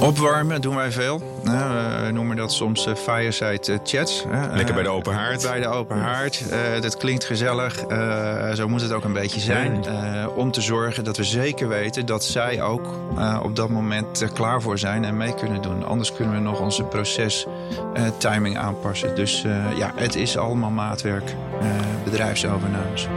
Opwarmen doen wij veel. we noemen dat soms uh, fireside chats. Lekker bij de open haard. Bij de open haard. dat klinkt gezellig. zo moet het ook een beetje zijn. om te zorgen dat we zeker weten dat zij ook op dat moment er klaar voor zijn en mee kunnen doen. Anders kunnen we nog onze proces timing aanpassen. Dus ja, het is allemaal maatwerk. bedrijfsovernames.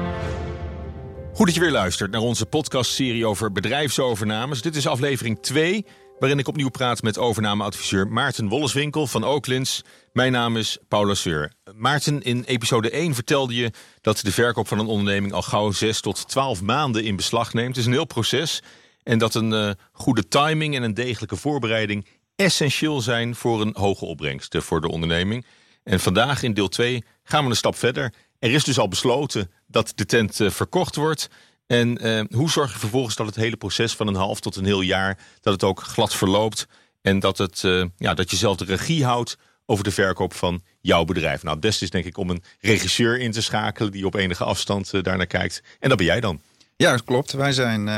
Goed dat je weer luistert naar onze podcastserie over bedrijfsovernames. Dit is aflevering 2, waarin ik opnieuw praat met overnameadviseur Maarten Wolleswinkel van Oaklands. Mijn naam is Paula Seur. Maarten, in episode 1 vertelde je dat de verkoop van een onderneming al gauw 6 tot 12 maanden in beslag neemt. Het is een heel proces. En dat een uh, goede timing en een degelijke voorbereiding essentieel zijn voor een hoge opbrengst voor de onderneming. En vandaag in deel 2 gaan we een stap verder. Er is dus al besloten dat de tent uh, verkocht wordt. En uh, hoe zorg je vervolgens dat het hele proces van een half tot een heel jaar... dat het ook glad verloopt en dat, het, uh, ja, dat je zelf de regie houdt... over de verkoop van jouw bedrijf. Nou, het beste is denk ik om een regisseur in te schakelen... die op enige afstand uh, daarnaar kijkt. En dat ben jij dan. Ja, dat klopt. Wij zijn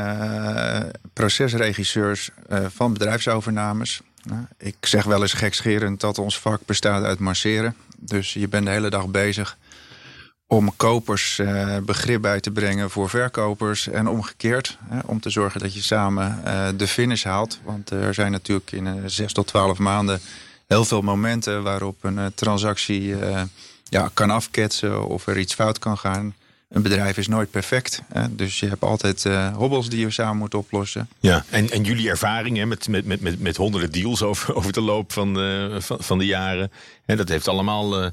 procesregisseurs van bedrijfsovernames. ik zeg wel eens gekscherend dat ons vak bestaat uit masseren. Dus je bent de hele dag bezig om kopers uh, begrip bij te brengen voor verkopers en omgekeerd. Hè, om te zorgen dat je samen uh, de finish haalt. Want er zijn natuurlijk in uh, 6 tot 12 maanden heel veel momenten waarop een transactie ja, kan afketsen of er iets fout kan gaan een bedrijf is nooit perfect. Hè? Dus je hebt altijd uh, hobbels die je samen moet oplossen. Ja, en, en jullie ervaring hè, met, met, met, met, honderden deals over, over de loop van, uh, van, van de jaren. Hè, dat heeft allemaal uh,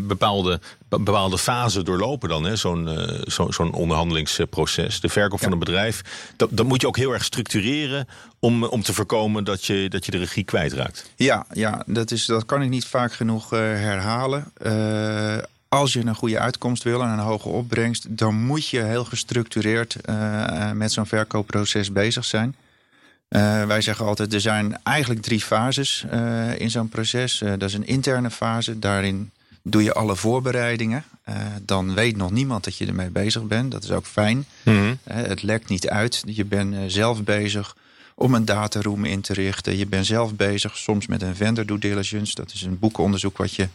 bepaalde, bepaalde fasen doorlopen dan. Zo'n zo, zo'n onderhandelingsproces. De verkoop van een bedrijf. Dat, dat moet je ook heel erg structureren om, om te voorkomen dat je, dat je de regie kwijtraakt. Ja, ja dat, is, dat kan ik niet vaak genoeg herhalen als je een goede uitkomst wil en een hoge opbrengst, dan moet je heel gestructureerd uh, met zo'n verkoopproces bezig zijn. Uh, wij zeggen altijd, er zijn eigenlijk drie fases uh, in zo'n proces. dat is een interne fase, daarin doe je alle voorbereidingen. dan weet nog niemand dat je ermee bezig bent. Dat is ook fijn. Mm het lekt niet uit. Je bent zelf bezig om een dataroom in te richten. Je bent zelf bezig soms met een vendor due diligence. Dat is een boekenonderzoek wat je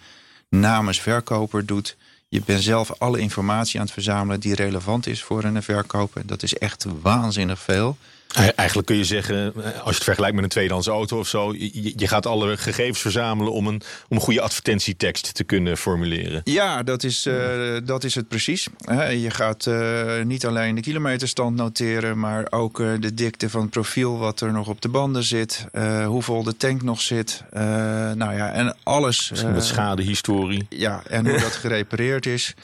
namens verkoper doet. Je bent zelf alle informatie aan het verzamelen die relevant is voor een verkoper. Dat is echt waanzinnig veel. Eigenlijk kun je zeggen, eh, als je het vergelijkt met een tweedehands auto of zo, je, gaat alle gegevens verzamelen om een, om een goede advertentietekst te kunnen formuleren. Ja, dat is, uh, dat is het precies. Je gaat uh, niet alleen de kilometerstand noteren, maar ook de dikte van het profiel wat er nog op de banden zit, hoeveel de tank nog zit. nou ja, en alles. Misschien wat schadehistorie. Ja, en hoe dat gerepareerd is.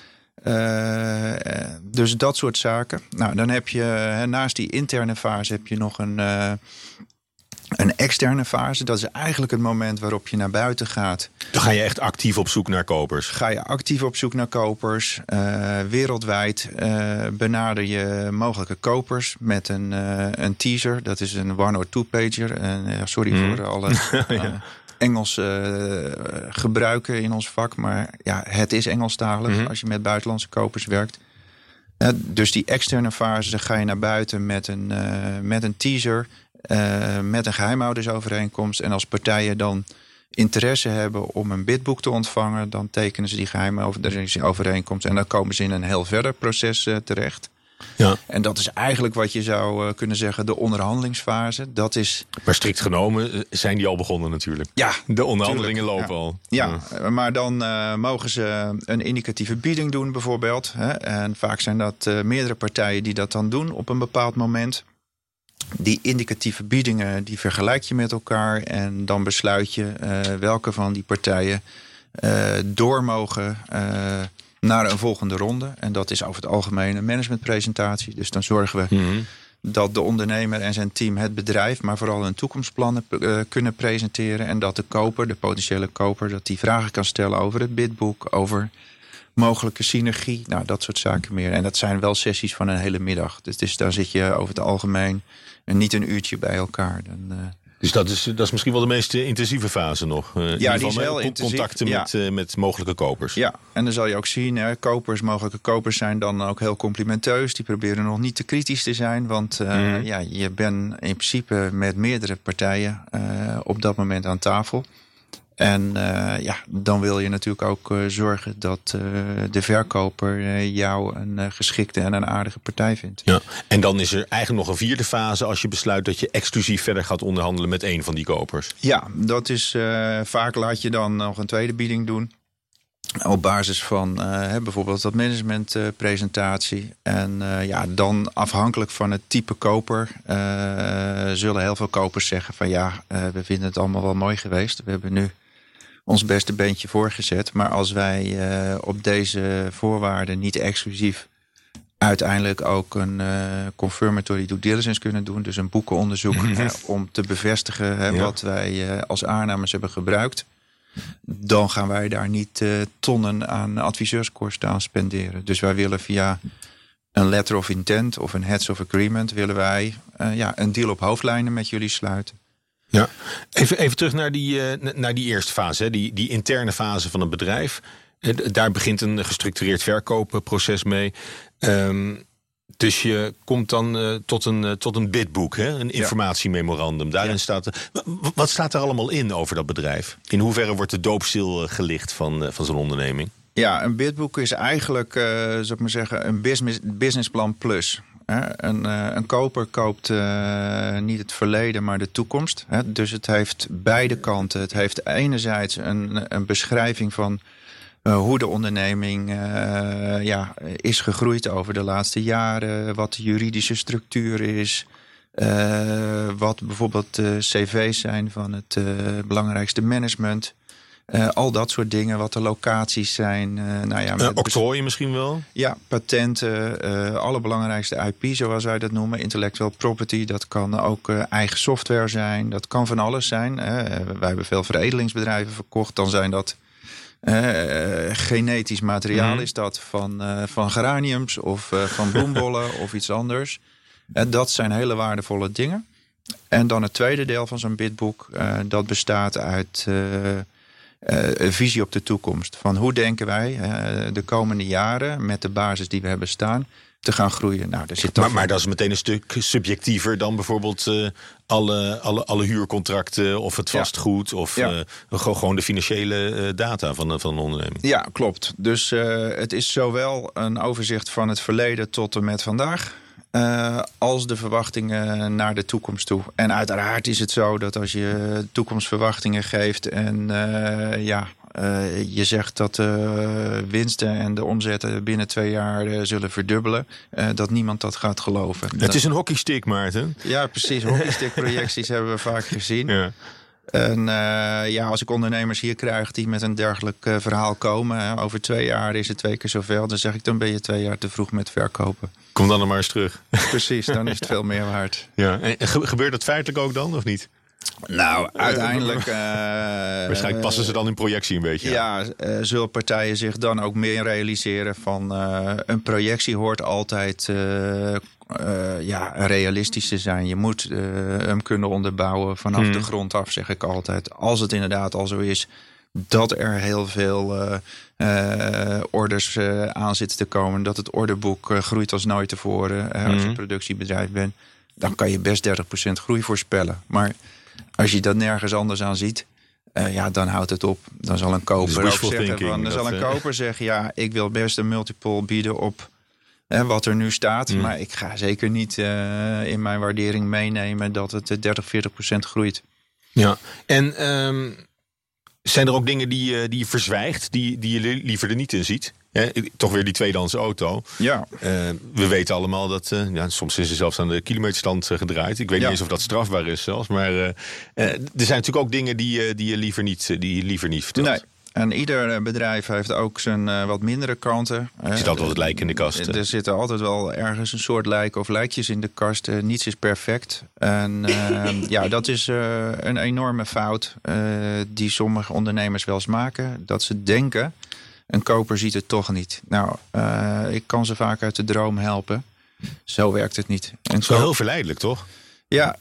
Uh, dus dat soort zaken. Nou, dan heb je naast die interne fase heb je nog een, uh, een externe fase. Dat is eigenlijk het moment waarop je naar buiten gaat. Dan ga je echt actief op zoek naar kopers. Ga je actief op zoek naar kopers. Uh, wereldwijd benader je mogelijke kopers met een, een teaser. Dat is een one or two pager. sorry mm. voor alle. ja. Engels uh, gebruiken in ons vak. Maar ja, het is Engelstalig mm als je met buitenlandse kopers werkt. Dus die externe fase, dan ga je naar buiten met een, uh, met een teaser, met een geheimhoudersovereenkomst. En als partijen dan interesse hebben om een bidboek te ontvangen, dan tekenen ze die geheimhoudersovereenkomst. En dan komen ze in een heel verder proces terecht. Ja. En dat is eigenlijk wat je zou eh, kunnen zeggen de onderhandelingsfase. Dat is... Maar strikt genomen eh, zijn die al begonnen natuurlijk. Ja, de onderhandelingen lopen al. Ja, maar dan uh, mogen ze een indicatieve bieding doen bijvoorbeeld. Hè? En vaak zijn dat uh, meerdere partijen die dat dan doen op een bepaald moment. Die indicatieve biedingen die vergelijk je met elkaar en dan besluit je welke van die partijen door mogen naar een volgende ronde. En dat is over het algemeen een managementpresentatie. Dus dan zorgen we mhm. dat de ondernemer en zijn team het bedrijf, maar vooral hun toekomstplannen uh, kunnen presenteren. En dat de koper, de potentiële koper, dat die vragen kan stellen over het bidboek, over mogelijke synergie. Nou, dat soort zaken meer. En dat zijn wel sessies van een hele middag. Dus, dus daar zit je over het algemeen niet een uurtje bij elkaar. Dan, uh, Dus dat is, dat is misschien wel de meest intensieve fase nog. ja, die is heel intensief. Contacten met, met mogelijke kopers. Ja, en dan zal je ook zien, hè, kopers, mogelijke kopers zijn dan ook heel complimenteus. Die proberen nog niet te kritisch te zijn. Want mhm. ja, je bent in principe met meerdere partijen op dat moment aan tafel. En uh, ja, dan wil je natuurlijk ook uh, zorgen dat uh, de verkoper jou een geschikte en een aardige partij vindt. Ja. En dan is er eigenlijk nog een vierde fase als je besluit dat je exclusief verder gaat onderhandelen met een van die kopers. Ja, dat is vaak laat je dan nog een tweede bieding doen. Op basis van bijvoorbeeld dat managementpresentatie. en ja, dan afhankelijk van het type koper zullen heel veel kopers zeggen van ja, we vinden het allemaal wel mooi geweest. We hebben nu ons beste beentje voorgezet. Maar als wij uh, op deze voorwaarden niet exclusief uiteindelijk ook een uh, confirmatory due diligence kunnen doen. Dus een boekenonderzoek om te bevestigen hè, wat wij uh, als aannames hebben gebruikt. Dan gaan wij daar niet tonnen aan adviseurskosten aan spenderen. Dus wij willen via een letter of intent of een heads of agreement... willen wij ja, een deal op hoofdlijnen met jullie sluiten. Ja, even, even terug naar die, uh, naar die eerste fase, hè? Die, die interne fase van een bedrijf. Eh, daar begint een gestructureerd verkoopproces mee. Um, dus je komt dan uh, tot, een, tot een bidboek, hè? een informatiememorandum. Daarin ja. staat. Wat staat er allemaal in over dat bedrijf? In hoeverre wordt de doopstil gelicht van, van zo'n onderneming? Ja, een bidboek is eigenlijk, uh, zou ik maar zeggen, een business, businessplan plus. Een, eh, een koper koopt uh, niet het verleden, maar de toekomst. Hè? Dus het heeft beide kanten. Het heeft enerzijds een, een beschrijving van uh, hoe de onderneming ja, is gegroeid over de laatste jaren. Wat de juridische structuur is. wat bijvoorbeeld de cv's zijn van het belangrijkste management. Uh, al dat soort dingen, wat de locaties zijn. Uh, nou ja, uh, octrooien misschien wel? Ja, patenten, alle belangrijkste IP, zoals wij dat noemen. Intellectual property, dat kan ook eigen software zijn. Dat kan van alles zijn. wij hebben veel veredelingsbedrijven verkocht. Dan zijn dat genetisch materiaal, mm. is dat van, van geraniums of van bloembollen of iets anders. dat zijn hele waardevolle dingen. En dan het tweede deel van zo'n bidboek, dat bestaat uit visie op de toekomst. Van hoe denken wij uh, de komende jaren met de basis die we hebben staan te gaan groeien. Nou, daar zit maar, maar dat is meteen een stuk subjectiever dan bijvoorbeeld uh, alle, alle, alle huurcontracten of het vastgoed ja. of ja. gewoon de financiële data van, van een onderneming. Ja, klopt. Dus het is zowel een overzicht van het verleden tot en met vandaag. Uh, als de verwachtingen naar de toekomst toe. En uiteraard is het zo dat als je toekomstverwachtingen geeft en uh, ja, uh, je zegt dat de winsten en de omzetten binnen twee jaar zullen verdubbelen, dat niemand dat gaat geloven. Het is een hockeystick, Maarten. Ja, precies. Hockeystick-projecties hebben we vaak gezien. Ja. En uh, ja, als ik ondernemers hier krijg die met een dergelijk uh, verhaal komen, hè, over twee jaar is het twee keer zoveel, dan zeg ik dan ben je twee jaar te vroeg met verkopen. Kom dan er maar eens terug. Precies, dan is het veel meer waard. Ja. En gebeurt dat feitelijk ook dan, of niet? Nou, uiteindelijk. Uh, Waarschijnlijk passen ze dan in projectie een beetje. Ja, uh, zullen partijen zich dan ook meer realiseren van een projectie hoort altijd ja, realistisch te zijn. Je moet hem kunnen onderbouwen vanaf hmm. de grond af, zeg ik altijd. Als het inderdaad al zo is dat er heel veel uh, orders aan zitten te komen. Dat het orderboek groeit als nooit tevoren. als je een mhm. productiebedrijf bent. Dan kan je best 30% groei voorspellen. Maar als je dat nergens anders aan ziet. ja, dan houdt het op. Dan zal een koper ook zeggen. Van, dan zal een koper zeggen: ja, ik wil best een multiple bieden op wat er nu staat. Mhm. Maar ik ga zeker niet in mijn waardering meenemen dat het 30, 40% groeit. Ja, en um, zijn er ook dingen die, uh, die je verzwijgt, die, die je liever er niet in ziet? Toch weer die tweedehands auto. Ja. Uh, we weten allemaal dat. Ja, soms is er zelfs aan de kilometerstand gedraaid. Ik weet niet eens of dat strafbaar is zelfs. Maar er zijn natuurlijk ook dingen die, die, je, liever niet, die je liever niet vertelt. Nee. En ieder eh, bedrijf heeft ook zijn uh, wat mindere kanten. Er zit altijd wat lijk in de kast. Er zitten altijd wel ergens een soort lijken of lijkjes in de kast. Uh, niets is perfect. En ehm, ja, dat is een enorme fout die sommige ondernemers wel eens maken. Dat ze denken, een koper ziet het toch niet. Nou, ik kan ze vaak uit de droom helpen. Zo werkt het niet. Het is wel heel verleidelijk, toch? Ja,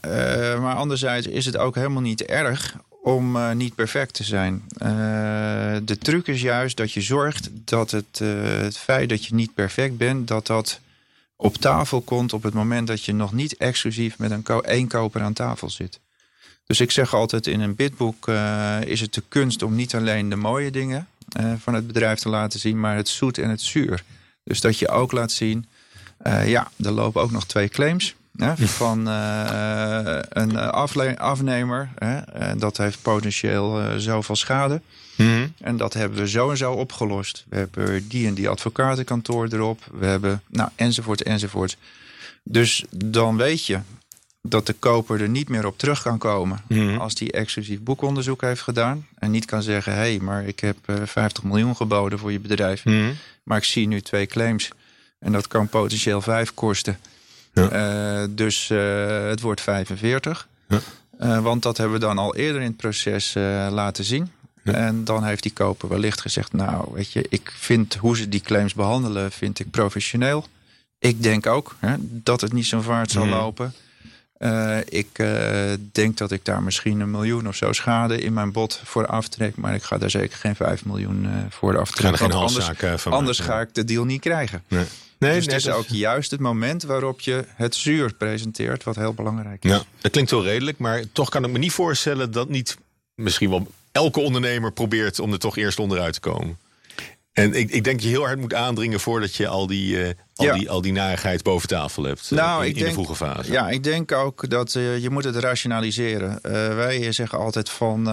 maar anderzijds is het ook helemaal niet erg om niet perfect te zijn. de truc is juist dat je zorgt dat het, het feit dat je niet perfect bent, dat dat op tafel komt op het moment dat je nog niet exclusief met een één koper aan tafel zit. Dus ik zeg altijd in een bidboek is het de kunst om niet alleen de mooie dingen van het bedrijf te laten zien, maar het zoet en het zuur. Dus dat je ook laat zien, ja, er lopen ook nog twee claims hè, van een afnemer. Hè, dat heeft potentieel zoveel schade. Mm En dat hebben we zo en zo opgelost. We hebben die en die advocatenkantoor erop. We hebben, nou, enzovoort, enzovoort. Dus dan weet je dat de koper er niet meer op terug kan komen mhm. als die exclusief boekonderzoek heeft gedaan. En niet kan zeggen, hé, hey, maar ik heb 50 eh, miljoen geboden voor je bedrijf. Mhm. Maar ik zie nu twee claims. En dat kan potentieel 5 kosten. Ja. Uh, dus uh, het wordt 45. Ja. want dat hebben we dan al eerder in het proces laten zien. En dan heeft die koper wellicht gezegd, nou weet je, ik vind hoe ze die claims behandelen, vind ik professioneel. Ik denk ook hè, dat het niet zo'n vaart zal mhm. lopen. Uh, ik uh, denk dat ik daar misschien een miljoen of zo schade in mijn bod voor aftrek. Maar ik ga daar zeker geen 5 miljoen uh, voor aftrekken. Ga anders, van anders ga ik de deal niet krijgen. Nee. Nee, dus het is ook juist het moment waarop je het zuur presenteert, wat heel belangrijk is. Ja, dat klinkt wel redelijk, maar toch kan ik me niet voorstellen dat niet misschien wel elke ondernemer probeert om er toch eerst onderuit te komen. En ik, ik denk dat je heel hard moet aandringen voordat je al die, uh, al, die, al die narigheid boven tafel hebt. Uh, nou, in, ik denk, de vroege fase. Ja, ik denk ook dat uh, je moet het rationaliseren. wij zeggen altijd van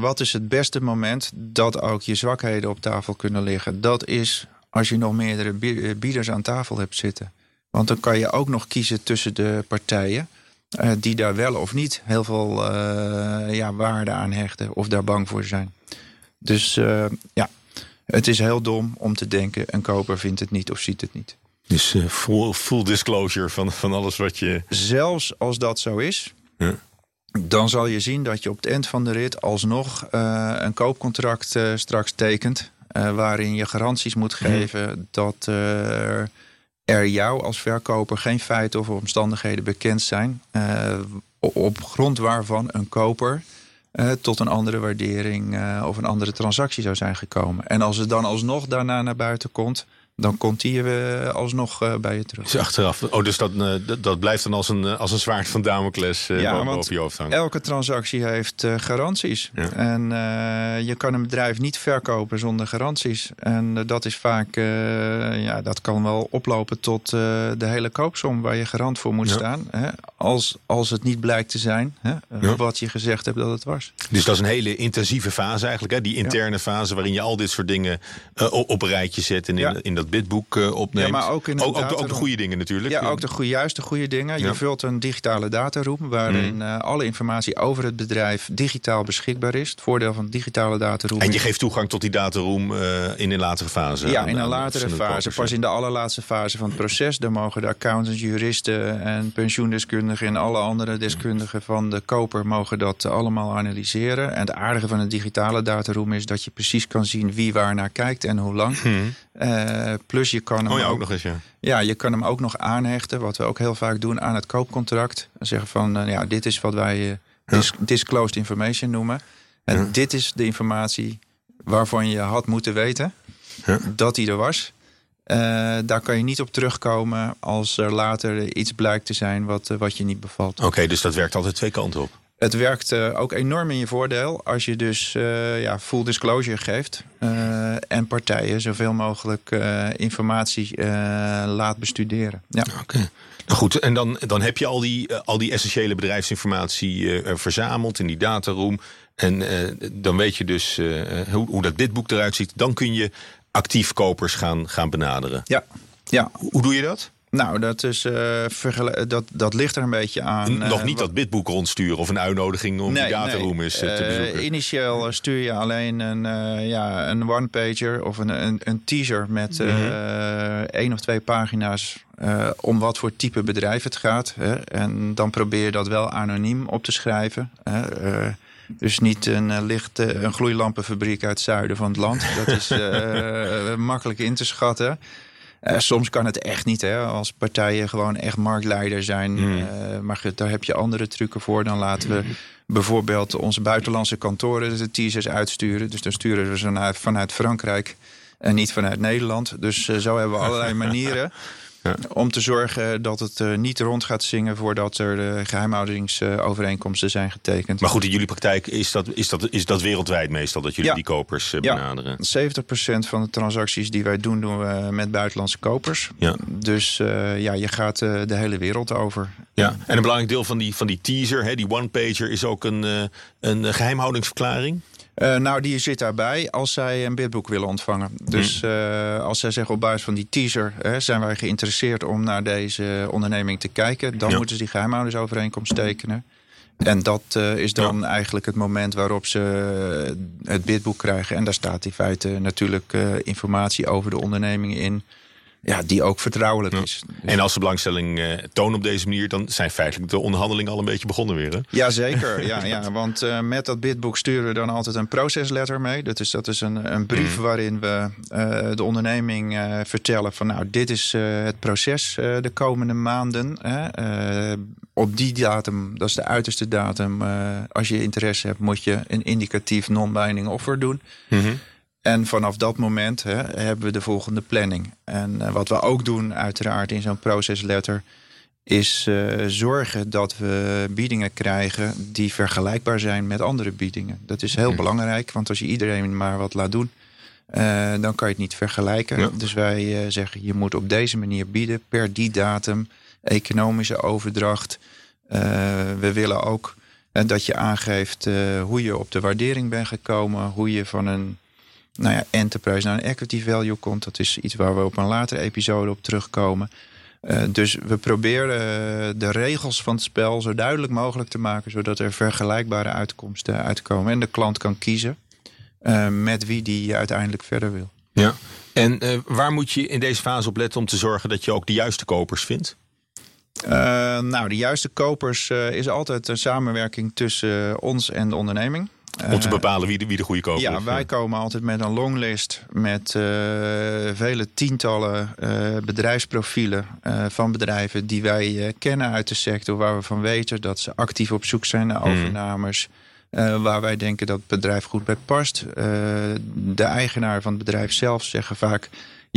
wat is het beste moment dat ook je zwakheden op tafel kunnen liggen. Dat is als je nog meerdere bieders aan tafel hebt zitten. Want dan kan je ook nog kiezen tussen de partijen. die daar wel of niet heel veel ja, waarde aan hechten of daar bang voor zijn. Dus ja, het is heel dom om te denken: een koper vindt het niet of ziet het niet. Dus full, full, disclosure van, van alles wat je. Zelfs als dat zo is, ja. dan zal je zien dat je op het eind van de rit alsnog een koopcontract straks tekent. Waarin je garanties moet mhm. geven dat er jou als verkoper geen feiten of omstandigheden bekend zijn. op grond waarvan een koper uh, tot een andere waardering uh, of een andere transactie zou zijn gekomen. En als het dan alsnog daarna naar buiten komt, dan komt die uh, alsnog uh, bij je terug. Dus achteraf. Oh, dus dat, uh, dat blijft dan als een, als een zwaard van Damocles ja, boven je hoofd hangen. Elke transactie heeft garanties. Ja. En je kan een bedrijf niet verkopen zonder garanties. En dat is vaak, ja, dat kan wel oplopen tot de hele koopsom waar je garant voor moet ja. staan. Hè? Als, als het niet blijkt te zijn hè? wat je gezegd hebt dat het was. Dus dat is een hele intensieve fase eigenlijk. Hè? Die interne fase waarin je al dit soort dingen op een rijtje zet en in, in dat bidboek uh, opneemt. Ja, maar ook, in ook, ook, de goede dingen natuurlijk. Ja, ook de goede, juist de goede dingen. Je vult een digitale dataroom waarin uh, alle informatie over het bedrijf digitaal beschikbaar is. Het voordeel van digitale dataroom. En je geeft toegang tot die dataroom uh, in een latere fase? Ja, in een latere fase. Pas in de allerlaatste fase van het proces. Dan mogen de accountants, juristen en pensioendeskundigen en alle andere deskundigen van de koper mogen dat allemaal analyseren. En het aardige van een digitale dataroom is dat je precies kan zien wie waar naar kijkt en hoe lang. Hmm. Uh, plus je kan hem oh ja, ook, nog eens, ja. Ja, je kan hem ook nog aanhechten, wat we ook heel vaak doen aan het koopcontract. Zeggen van, uh, ja, dit is wat wij uh, dis disclosed information noemen. En dit is de informatie waarvan je had moeten weten dat die er was. daar kan je niet op terugkomen als er later iets blijkt te zijn wat, wat je niet bevalt. Oké, dus dat werkt altijd twee kanten op. Het werkt uh, ook enorm in je voordeel als je dus uh, ja, full disclosure geeft uh, en partijen zoveel mogelijk informatie laat bestuderen. Ja. Oké. Goed, en dan, dan heb je al die, al die essentiële bedrijfsinformatie verzameld in die dataroom. En dan weet je dus hoe, hoe dat bidboek eruit ziet. Dan kun je actief kopers gaan, gaan benaderen. Ja. ja. Hoe doe je dat? Nou, dat, is, uh, dat, dat ligt er een beetje aan. Nog uh, niet dat bidboek rondsturen of een uitnodiging om nee, die dataroom nee. is uh, te bezoeken. initieel stuur je alleen een, ja, een one-pager of een, een, een, teaser met mm -hmm. één of twee pagina's om wat voor type bedrijf het gaat. Hè. En dan probeer je dat wel anoniem op te schrijven. Hè. Dus niet een, licht, een gloeilampenfabriek uit het zuiden van het land. Dat is makkelijk in te schatten. Soms kan het echt niet, hè, als partijen gewoon echt marktleider zijn. Mm. maar goed, daar heb je andere trucken voor. Dan laten we bijvoorbeeld onze buitenlandse kantoren de teasers uitsturen. Dus dan sturen we ze vanuit Frankrijk en niet vanuit Nederland. Dus zo hebben we allerlei manieren. Ja. Om te zorgen dat het uh, niet rond gaat zingen voordat er uh, geheimhoudingsovereenkomsten zijn getekend. Maar goed, in jullie praktijk is dat, is dat, is dat wereldwijd meestal dat jullie die kopers uh, benaderen? Ja, 70% van de transacties die wij doen, doen we met buitenlandse kopers. Ja. Dus ja, je gaat de hele wereld over. Ja, en een belangrijk deel van die, van die teaser, hè, die one-pager, is ook een, een geheimhoudingsverklaring? Uh, nou, die zit daarbij als zij een bidboek willen ontvangen. Dus uh, als zij zeggen op basis van die teaser... Hè, zijn wij geïnteresseerd om naar deze onderneming te kijken... dan moeten ze die geheimhoudersovereenkomst tekenen. En dat uh, is dan ja. eigenlijk het moment waarop ze het bidboek krijgen. En daar staat in feite natuurlijk informatie over de onderneming in ja, die ook vertrouwelijk is. En als de belangstelling uh, tonen op deze manier, dan zijn feitelijk de onderhandelingen al een beetje begonnen weer. Hè? Jazeker, ja, ja, want uh, met dat bidboek sturen we dan altijd een procesletter mee. Dat is, dat is een, een brief mm. waarin we uh, de onderneming vertellen van nou, dit is het proces de komende maanden. op die datum, dat is de uiterste datum, als je interesse hebt, moet je een indicatief non-binding offer doen. Mm -hmm. En vanaf dat moment hè, hebben we de volgende planning. En uh, wat we ook doen, uiteraard in zo'n procesletter, is uh, zorgen dat we biedingen krijgen die vergelijkbaar zijn met andere biedingen. Dat is heel belangrijk, want als je iedereen maar wat laat doen, uh, dan kan je het niet vergelijken. Ja. Dus wij zeggen, je moet op deze manier bieden, per die datum, economische overdracht. we willen ook dat je aangeeft hoe je op de waardering bent gekomen, hoe je van een nou ja, enterprise naar een equity value komt. Dat is iets waar we op een latere episode op terugkomen. Uh, dus we proberen uh, de regels van het spel zo duidelijk mogelijk te maken, zodat er vergelijkbare uitkomsten uitkomen. En de klant kan kiezen uh, met wie die uiteindelijk verder wil. Ja, en waar moet je in deze fase op letten om te zorgen dat je ook de juiste kopers vindt? nou, de juiste kopers is altijd een samenwerking tussen ons en de onderneming. Om te bepalen wie de, wie de goede koper ja, is. wij komen altijd met een longlist met uh, vele tientallen uh, bedrijfsprofielen uh, van bedrijven die wij kennen uit de sector, waar we van weten dat ze actief op zoek zijn naar overnames. Mm. waar wij denken dat het bedrijf goed bij past. de eigenaar van het bedrijf zelf zeggen vaak: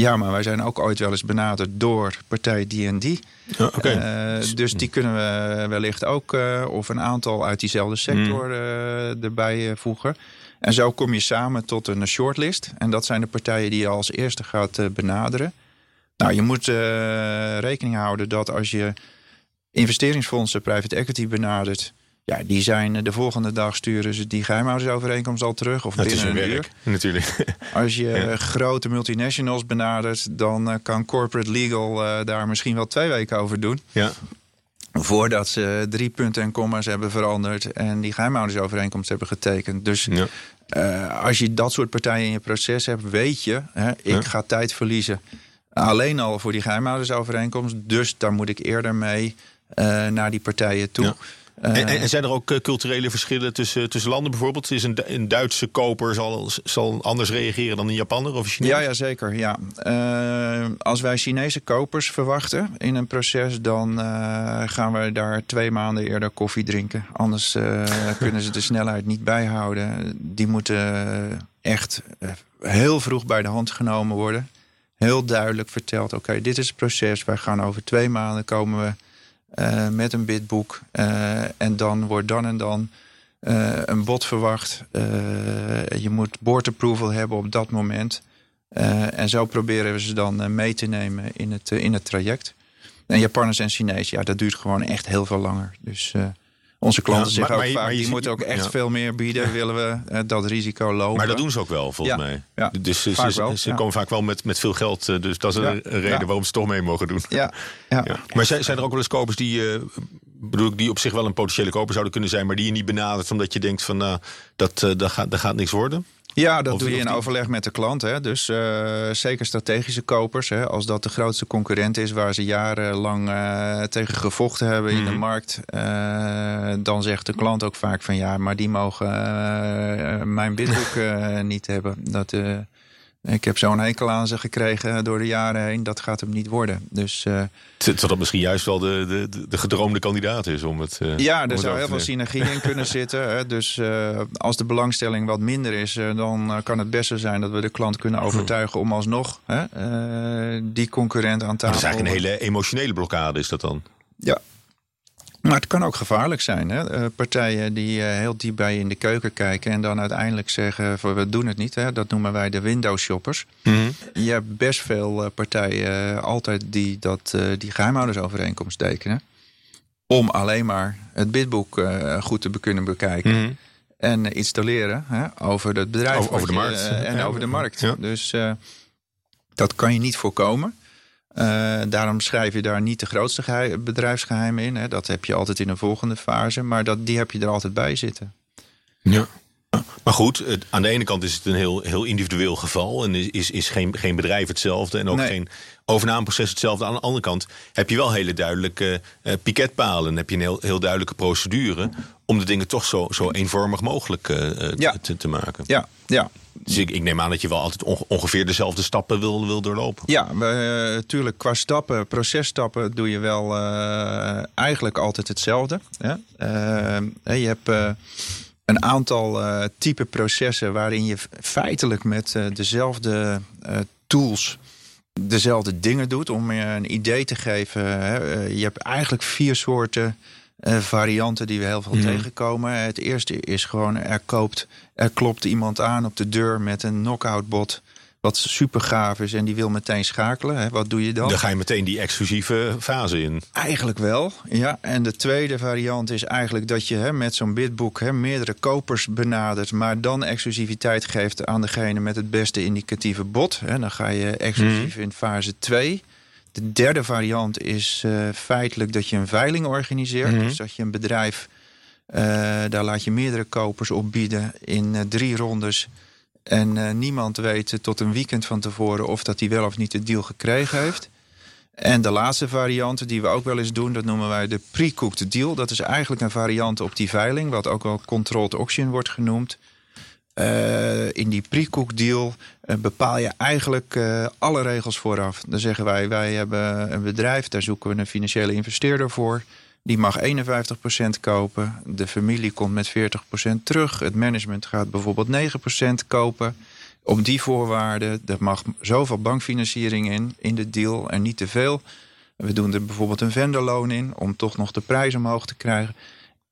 ja, maar wij zijn ook ooit wel eens benaderd door partij die en die. Ja, okay. uh, dus die kunnen we wellicht ook, uh, of een aantal uit diezelfde sector uh, erbij voegen. En zo kom je samen tot een shortlist. En dat zijn de partijen die je als eerste gaat benaderen. Nou, je moet rekening houden dat als je investeringsfondsen, private equity benadert ja, die zijn de volgende dag sturen ze die geheimhoudersovereenkomst al terug. Of het binnen is een, werk, uur. natuurlijk. Als je ja. grote multinationals benadert, dan uh, kan corporate legal uh, daar misschien wel twee weken over doen. Ja. Voordat ze drie punten en commas hebben veranderd en die geheimhoudersovereenkomst hebben getekend. Dus ja. uh, als je dat soort partijen in je proces hebt, weet je, hè, ik ja. ga tijd verliezen. Alleen al voor die geheimhoudersovereenkomst. Dus daar moet ik eerder mee naar die partijen toe. En, en, zijn er ook uh, culturele verschillen tussen, tussen landen bijvoorbeeld? Is een, een Duitse koper zal, zal anders reageren dan een Japaner of een Chinees? Ja, ja zeker. Ja. Uh, als wij Chinese kopers verwachten in een proces, dan uh, gaan we daar twee maanden eerder koffie drinken. Anders kunnen ze de snelheid niet bijhouden. Die moeten echt heel vroeg bij de hand genomen worden. Heel duidelijk verteld: oké, dit is het proces. Wij gaan over twee maanden komen we uh, met een bidboek. Uh, en dan wordt dan en dan uh, een bod verwacht. je moet board approval hebben op dat moment. en zo proberen we ze dan mee te nemen in het, in het traject. En Japanners en Chinezen, ja, dat duurt gewoon echt heel veel langer. Dus onze klanten ja, zeggen maar, ook maar, vaak, die moeten ook echt ja. veel meer bieden, willen we uh, dat risico lopen. Maar dat doen ze ook wel, volgens ja. mij. Ja, dus ze, ze, wel, ze komen vaak wel met, met veel geld, uh, dus dat is een reden waarom ze toch mee mogen doen. Ja. Ja. Maar zijn, zijn er ook wel eens kopers die, uh, bedoel ik, die op zich wel een potentiële koper zouden kunnen zijn, maar die je niet benadert omdat je denkt van, nou, dat, dat, gaat, dat gaat niks worden? Ja, dat of, doe je in overleg met de klant. Hè. Dus uh, zeker strategische kopers. Hè. Als dat de grootste concurrent is waar ze jarenlang uh, tegen gevochten hebben mm. in de markt. Uh, dan zegt de klant ook vaak van ja, maar die mogen mijn bidboek niet hebben. Dat, Ik heb zo'n hekel aan ze gekregen door de jaren heen. Dat gaat hem niet worden. Dus, uh, Terwijl dat misschien juist wel de, de, de gedroomde kandidaat is om het. Uh, ja, er zou heel veel synergie in kunnen zitten. Hè. Dus uh, als de belangstelling wat minder is, dan kan het beste zijn dat we de klant kunnen overtuigen om alsnog die concurrent aan tafel. Dat is eigenlijk een hele emotionele blokkade, is dat dan? Ja, maar het kan ook gevaarlijk zijn. Hè? Uh, partijen die uh, heel diep bij je in de keuken kijken en dan uiteindelijk zeggen: van, we doen het niet. Hè? Dat noemen wij de window shoppers. Mm Je hebt best veel uh, partijen altijd die dat, die geheimhoudersovereenkomst tekenen. Om alleen maar het bidboek goed te kunnen bekijken. Mm En iets te leren hè? over het bedrijf. Over, over de markt. en ja, over de markt. Ja. Dus dat kan je niet voorkomen. Uh, daarom schrijf je daar niet de grootste bedrijfsgeheimen in. Hè. Dat heb je altijd in een volgende fase. Maar dat, die heb je er altijd bij zitten. Ja. Maar goed, het, aan de ene kant is het een heel, heel individueel geval. En is, is, is geen, geen bedrijf hetzelfde. En ook Nee. geen overnameproces hetzelfde. Aan de andere kant heb je wel hele duidelijke uh, piketpalen. Heb je een heel, heel duidelijke procedure. Om de dingen toch zo, zo eenvormig mogelijk uh, Ja. te, te maken. Ja, ja. Dus ik, ik neem aan dat je wel altijd onge- ongeveer dezelfde stappen wil, wil doorlopen. Ja, natuurlijk qua stappen, processtappen doe je wel eh, eigenlijk altijd hetzelfde. Hè? Eh, je hebt eh, een aantal eh, type processen waarin je feitelijk met eh, dezelfde eh, tools dezelfde dingen doet. Om je een idee te geven. Hè? Je hebt eigenlijk vier soorten varianten die we heel veel Mhm. tegenkomen. Het eerste is gewoon er koopt, er klopt iemand aan op de deur met een knockout bot. Wat super gaaf is en die wil meteen schakelen. Hè? Wat doe je dan? Dan ga je meteen die exclusieve fase in. Eigenlijk wel, ja. En de tweede variant is eigenlijk dat je hè, met zo'n bidboek hè, meerdere kopers benadert, maar dan exclusiviteit geeft aan degene met het beste indicatieve bod. Hè. Dan ga je exclusief in fase 2. De derde variant is eh, feitelijk dat je een veiling organiseert. Mhm. Dus dat je een bedrijf, eh, daar laat je meerdere kopers op bieden in eh, drie rondes. En eh, niemand weet eh, tot een weekend van tevoren of dat hij wel of niet de deal gekregen heeft. En de laatste variant die we ook wel eens doen, dat noemen wij de pre-cooked deal. Dat is eigenlijk een variant op die veiling, wat ook wel controlled auction wordt genoemd. Uh, in die pre-cooked deal uh, bepaal je eigenlijk alle regels vooraf. Dan zeggen wij, wij hebben een bedrijf, daar zoeken we een financiële investeerder voor. Die mag 51% kopen. De familie komt met 40% terug. Het management gaat bijvoorbeeld 9% kopen. Op die voorwaarden, er mag zoveel bankfinanciering in, in de deal en niet te veel. We doen er bijvoorbeeld een vendorloon in om toch nog de prijs omhoog te krijgen.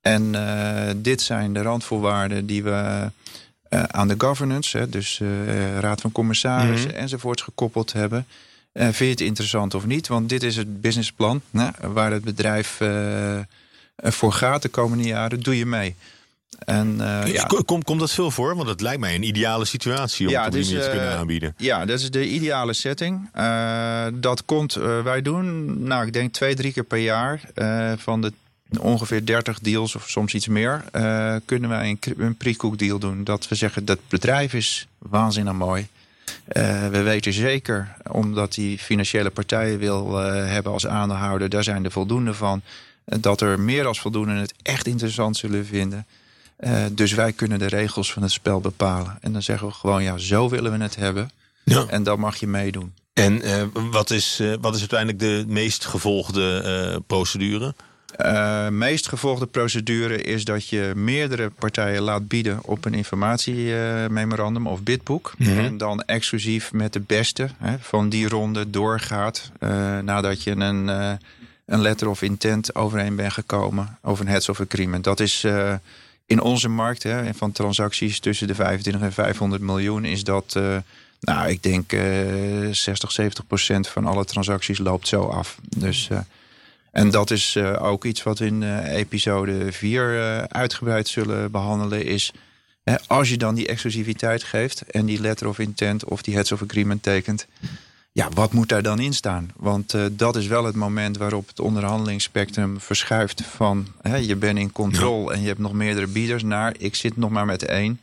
En uh, dit zijn de randvoorwaarden die we uh, aan de governance, hè, dus uh, raad van commissarissen mm-hmm. enzovoorts gekoppeld hebben. Uh, vind je het interessant of niet? Want dit is het businessplan waar het bedrijf uh, voor gaat de komende jaren. Doe je mee. En, uh, ja. Komt kom dat veel voor? Want het lijkt mij een ideale situatie om ja, op die dus, te kunnen aanbieden. Ja, dat is de ideale setting. Dat komt, wij doen, nou ik denk twee, drie keer per jaar van de ongeveer 30 deals of soms iets meer, uh, kunnen wij een, een pre-cook deal doen. Dat we zeggen dat bedrijf is waanzinnig mooi. Uh, we weten zeker, omdat die financiële partijen wil uh, hebben als aandeelhouder, daar zijn er voldoende van, dat er meer als voldoende het echt interessant zullen vinden. dus wij kunnen de regels van het spel bepalen. En dan zeggen we gewoon, ja, zo willen we het hebben. Ja. En dan mag je meedoen. En wat, is, wat is uiteindelijk de meest gevolgde procedure? Uh, meest gevolgde procedure is dat je meerdere partijen laat bieden op een informatiememorandum uh, of bidboek. Mhm. En dan exclusief met de beste hè, van die ronde doorgaat. Uh, nadat je een, een letter of intent overeen bent gekomen over een heads of agreement. Dat is in onze markt hè, van transacties tussen de 25 en 500 miljoen is dat. nou, ik denk 60, 70 procent van alle transacties loopt zo af. Dus en dat is uh, ook iets wat we in uh, episode 4 uh, uitgebreid zullen behandelen. Is hè, als je dan die exclusiviteit geeft en die letter of intent of die heads of agreement tekent. Ja, wat moet daar dan in staan? Want uh, dat is wel het moment waarop het onderhandelingsspectrum verschuift van hè, je bent in controle en je hebt nog meerdere bieders naar ik zit nog maar met één.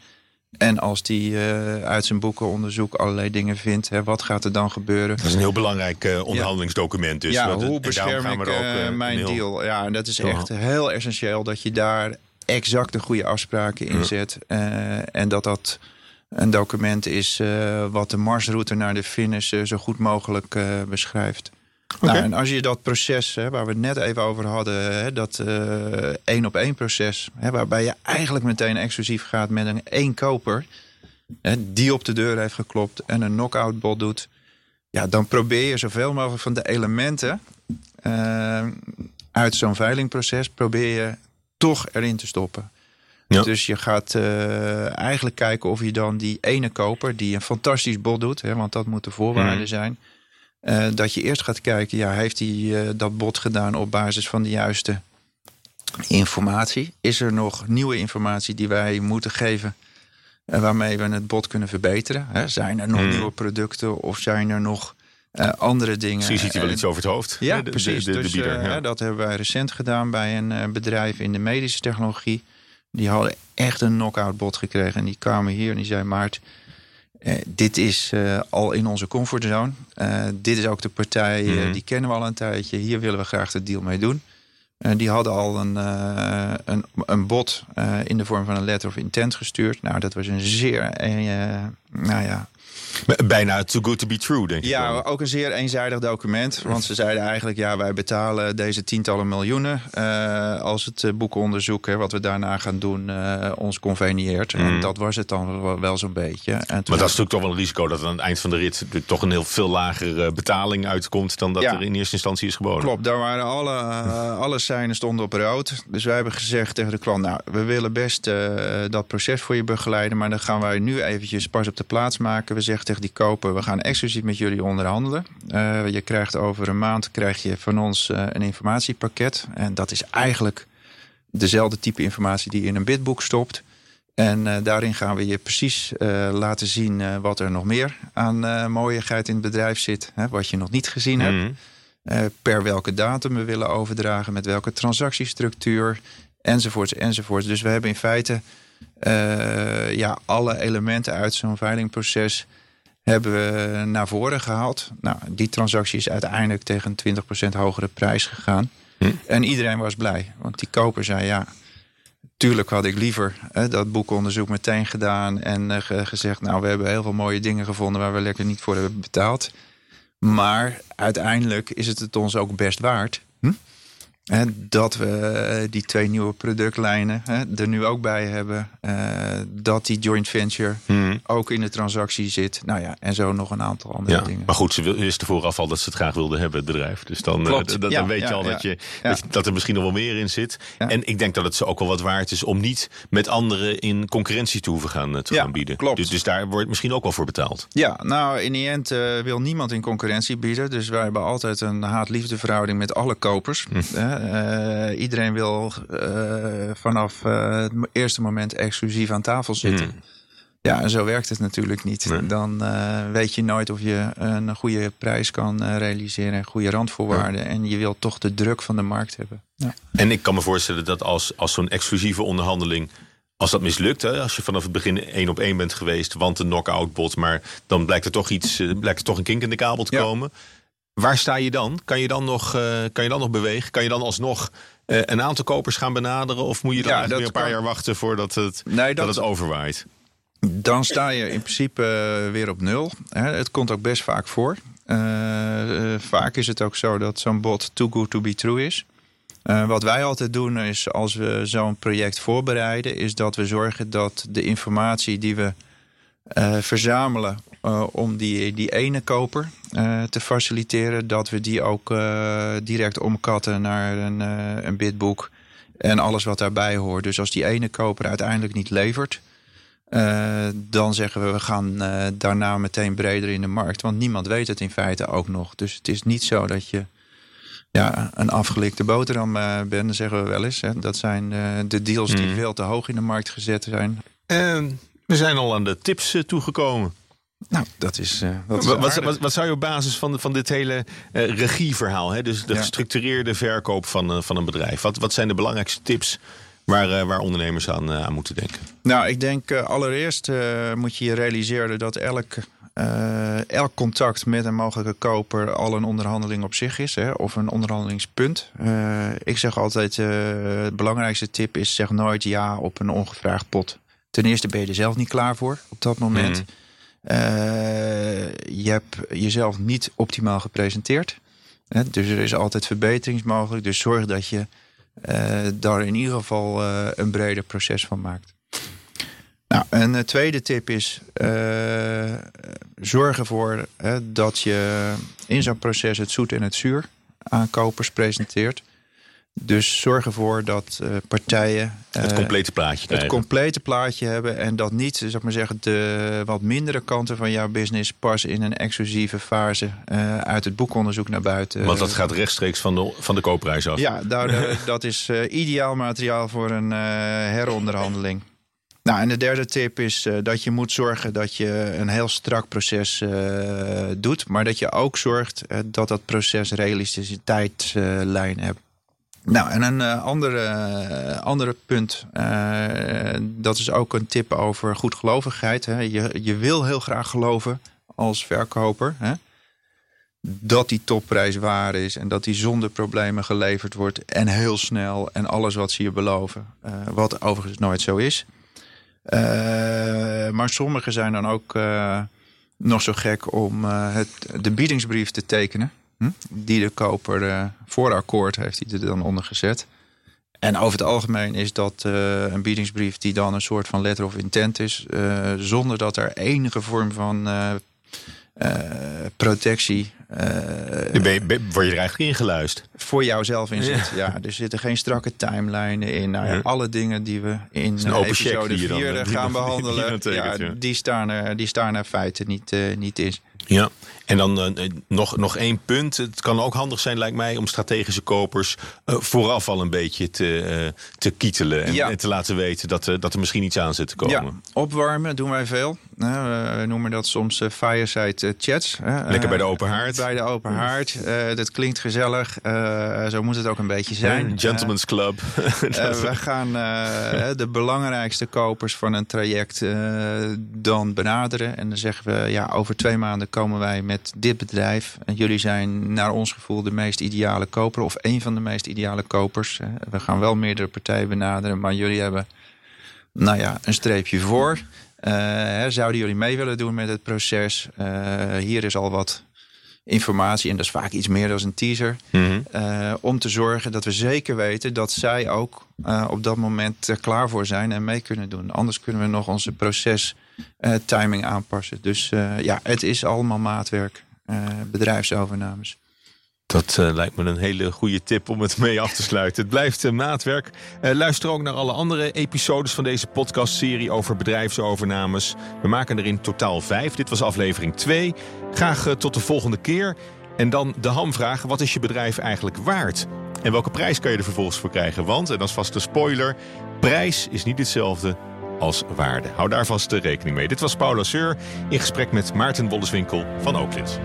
En als die uh, uit zijn boekenonderzoek allerlei dingen vindt, hè, wat gaat er dan gebeuren? Dat is een heel belangrijk uh, onderhandelingsdocument. Dus ja, wat, hoe bescherm ik ook, uh, mijn heel... deal? Ja, en dat is echt heel essentieel dat je daar exact de goede afspraken in zet. En dat dat Een document is wat de marsroute naar de finish zo goed mogelijk beschrijft. Nou, en als je dat proces, hè, waar we het net even over hadden, hè, dat één op één proces, hè, waarbij je eigenlijk meteen exclusief gaat met een één koper, hè, die op de deur heeft geklopt en een knockout bot doet, ja, dan probeer je zoveel mogelijk van de elementen uh, uit zo'n veilingproces, probeer je toch erin te stoppen. Dus je gaat uh, eigenlijk kijken of je dan die ene koper, die een fantastisch bod doet, hè, want dat moet de voorwaarde mm. zijn. Uh, dat je eerst gaat kijken, ja, heeft hij uh, dat bod gedaan op basis van de juiste informatie? Is er nog nieuwe informatie die wij moeten geven en waarmee we het bod kunnen verbeteren. Hè? Zijn er nog hmm. nieuwe producten of zijn er nog andere dingen? Misschien ziet hij wel iets over het hoofd. Ja, precies. De, de, dus, bieder, Dat hebben wij recent gedaan bij een bedrijf in de medische technologie. Die hadden echt een knockout bod gekregen. En die kwamen hier en die zei: Maart, dit is al in onze comfortzone. dit is ook de partij, hmm. die kennen we al een tijdje. Hier willen we graag de deal mee doen. Uh, die hadden al een, uh, een, een bod uh, in de vorm van een letter of intent gestuurd. Nou, dat was een zeer, nou ja, Bijna too good to be true, denk ik. Ja, ook een zeer eenzijdig document. Want ze zeiden eigenlijk, ja, wij betalen deze tientallen miljoenen uh, als het eh, boekenonderzoek, hè, wat we daarna gaan doen, uh, ons convenieert. En mm. dat was het dan wel, zo'n beetje. En maar dat is natuurlijk toch wel een risico dat aan het eind van de rit toch een heel veel lagere betaling uitkomt dan dat er in eerste instantie is geboden. Klopt, daar waren alle, alle seinen stonden op rood. Dus wij hebben gezegd tegen de klant, nou, we willen best dat proces voor je begeleiden, maar dan gaan wij nu eventjes pas op de plaats maken. We zeggen tegen die koper, we gaan exclusief met jullie onderhandelen. Uh, je krijgt over een maand krijg je van ons uh, een informatiepakket. En dat is eigenlijk dezelfde type informatie die je in een bidboek stopt. En uh, daarin gaan we je precies laten zien wat er nog meer aan mooiigheid in het bedrijf zit. Hè, wat je nog niet gezien hebt. Mhm. per welke datum we willen overdragen, met welke transactiestructuur, enzovoorts, enzovoorts. Dus we hebben in feite ja, alle elementen uit zo'n veilingproces hebben we naar voren gehaald. Nou, die transactie is uiteindelijk tegen een 20% hogere prijs gegaan. Hm. En iedereen was blij, want die koper zei ja. Tuurlijk had ik liever hè, dat boekonderzoek meteen gedaan en uh, gezegd: Nou, we hebben heel veel mooie dingen gevonden waar we lekker niet voor hebben betaald. Maar uiteindelijk is het het ons ook best waard. Hm? Dat we eh, die twee nieuwe productlijnen er nu ook bij hebben. Eh, dat die joint venture hmm. ook in de transactie zit. Nou ja, en zo nog een aantal andere ja, dingen. Maar goed, ze wisten vooraf al dat ze het graag wilden hebben, het bedrijf. Dus dan, uh, dan weet je al dat, je, dat, er misschien nog wel meer in zit. En ik denk dat het ze ook wel wat waard is om niet met anderen in concurrentie te hoeven gaan, te gaan bieden. Klopt. Dus, dus, daar wordt misschien ook wel voor betaald. Ja, nou in die end wil niemand in concurrentie bieden. Dus wij hebben altijd een haat-liefde verhouding met alle kopers. Hm. Uh, iedereen wil uh, vanaf het eerste moment exclusief aan tafel zitten. Hmm. Ja, en zo werkt het natuurlijk niet. Dan weet je nooit of je een goede prijs kan realiseren en goede randvoorwaarden. En je wilt toch de druk van de markt hebben. Ja. En ik kan me voorstellen dat als, als zo'n exclusieve onderhandeling als dat mislukt, hè, als je vanaf het begin één op één bent geweest, want een knock-out bot, maar dan blijkt er toch iets, blijkt er toch een kink in de kabel te komen. Waar sta je dan? Kan je dan nog, uh, kan je dan nog bewegen? Kan je dan alsnog uh, een aantal kopers gaan benaderen? Of moet je dan ja, weer een paar jaar wachten voordat het, nee, dat, dat, het overwaait? Dan sta je in principe uh, weer op nul. Het komt ook best vaak voor. vaak is het ook zo dat zo'n bot too good to be true is. wat wij altijd doen is als we zo'n project voorbereiden, is dat we zorgen dat de informatie die we verzamelen uh, om die, die ene koper uh, te faciliteren. Dat we die ook uh, direct omkatten naar een, een bidboek en alles wat daarbij hoort. Dus als die ene koper uiteindelijk niet levert, dan zeggen we we gaan daarna meteen breder in de markt. Want niemand weet het in feite ook nog. Dus het is niet zo dat je ja, een afgelikte boterham bent, zeggen we wel eens. Hè. Dat zijn de deals die hmm. veel te hoog in de markt gezet zijn. En we zijn al aan de tips toegekomen. Nou, dat is. Uh, wat, wat, wat, zou je op basis van, van dit hele uh, regieverhaal, hè, dus de gestructureerde verkoop van, uh, van een bedrijf, wat, wat zijn de belangrijkste tips waar, waar ondernemers aan, aan moeten denken? Nou, ik denk allereerst moet je je realiseren dat elk, elk contact met een mogelijke koper al een onderhandeling op zich is, hè, of een onderhandelingspunt. ik zeg altijd: het belangrijkste tip is: zeg nooit ja op een ongevraagd pot. Ten eerste ben je er zelf niet klaar voor op dat moment. Mhm. Eh, je hebt jezelf niet optimaal gepresenteerd. Hè, dus er is altijd verbeteringsmogelijk. Dus zorg dat je eh, daar in ieder geval eh, een breder proces van maakt. Nou, een tweede tip is: zorg ervoor dat je in zo'n proces het zoet en het zuur aan kopers presenteert. Dus zorg ervoor dat eh, partijen Het eh, complete plaatje het complete plaatje hebben en dat niet, zeg maar zeggen, de wat mindere kanten van jouw business pas in een exclusieve fase eh, uit het boekonderzoek naar buiten. Want dat gaat rechtstreeks van de, van de koopprijs af. Ja, eh, dat is eh, ideaal materiaal voor een eh, heronderhandeling. Nou, en de derde tip is eh, dat je moet zorgen dat je een heel strak proces eh, doet, maar dat je ook zorgt eh, dat dat proces realistische tijdlijn hebt. Nou, en een eh, andere, andere punt, eh, dat is ook een tip over goedgelovigheid. Hè. Je, je wil heel graag geloven als verkoper hè, dat die topprijs waar is en dat die zonder problemen geleverd wordt en heel snel en alles wat ze je beloven. Eh, wat overigens nooit zo is. Maar sommigen zijn dan ook nog zo gek om het, de biedingsbrief te tekenen. Hm? Die de koper eh, voor akkoord heeft, die er dan onder gezet. En over het algemeen is dat eh, een biedingsbrief die dan een soort van letter of intent is. eh, zonder dat er enige vorm van protectie Dan ben je, ben- word je er eigenlijk ingeluisterd. voor jouzelf in zit. Ja. er zitten geen strakke timelines in. Nou ja, Ja. alle dingen die we in episode die je dan, 4 eh, die je gaan die behandelen, ja, ja. Die, staan er, die staan er feiten niet, niet in. Ja, en dan eh, nog, nog één punt. Het kan ook handig zijn, lijkt mij, om strategische kopers eh, vooraf al een beetje te, eh, te kietelen. En, Ja. en te laten weten dat, eh, dat er misschien iets aan zit te komen. Ja, opwarmen doen wij veel. We noemen dat soms eh, fireside eh, chats. Lekker bij de Eh, open haard. Bij de open haard. Eh, dat klinkt gezellig. Eh, zo moet het ook een beetje zijn. Een gentleman's club. Eh, we gaan eh, de belangrijkste kopers van een traject eh, dan benaderen. En dan zeggen we, ja, over twee maanden komen wij met dit bedrijf. En jullie zijn naar ons gevoel de meest ideale koper. Of een van de meest ideale kopers. We gaan wel meerdere partijen benaderen. Maar jullie hebben, nou ja, een streepje voor. Eh, zouden jullie mee willen doen met het proces? Eh, hier is al wat informatie. En dat is vaak iets meer dan een teaser. Mhm. Eh, om te zorgen dat we zeker weten dat zij ook op dat moment er klaar voor zijn en mee kunnen doen. Anders kunnen we nog onze proces eh, timing aanpassen. Dus eh, ja, het is allemaal maatwerk, eh, bedrijfsovernames. Dat lijkt me een hele goede tip om het mee af te sluiten. Het blijft maatwerk. Luister ook naar alle andere episodes van deze podcastserie over bedrijfsovernames. We maken er in totaal vijf. Dit was aflevering 2. Graag tot de volgende keer. En dan de hamvraag: wat is je bedrijf eigenlijk waard? En welke prijs kan je er vervolgens voor krijgen? Want, en dat is vast een spoiler, prijs is niet hetzelfde als waarde. Hou daar vast rekening mee. Dit was Paula Seur in gesprek met Maarten Wolleswinkel van Oaklins.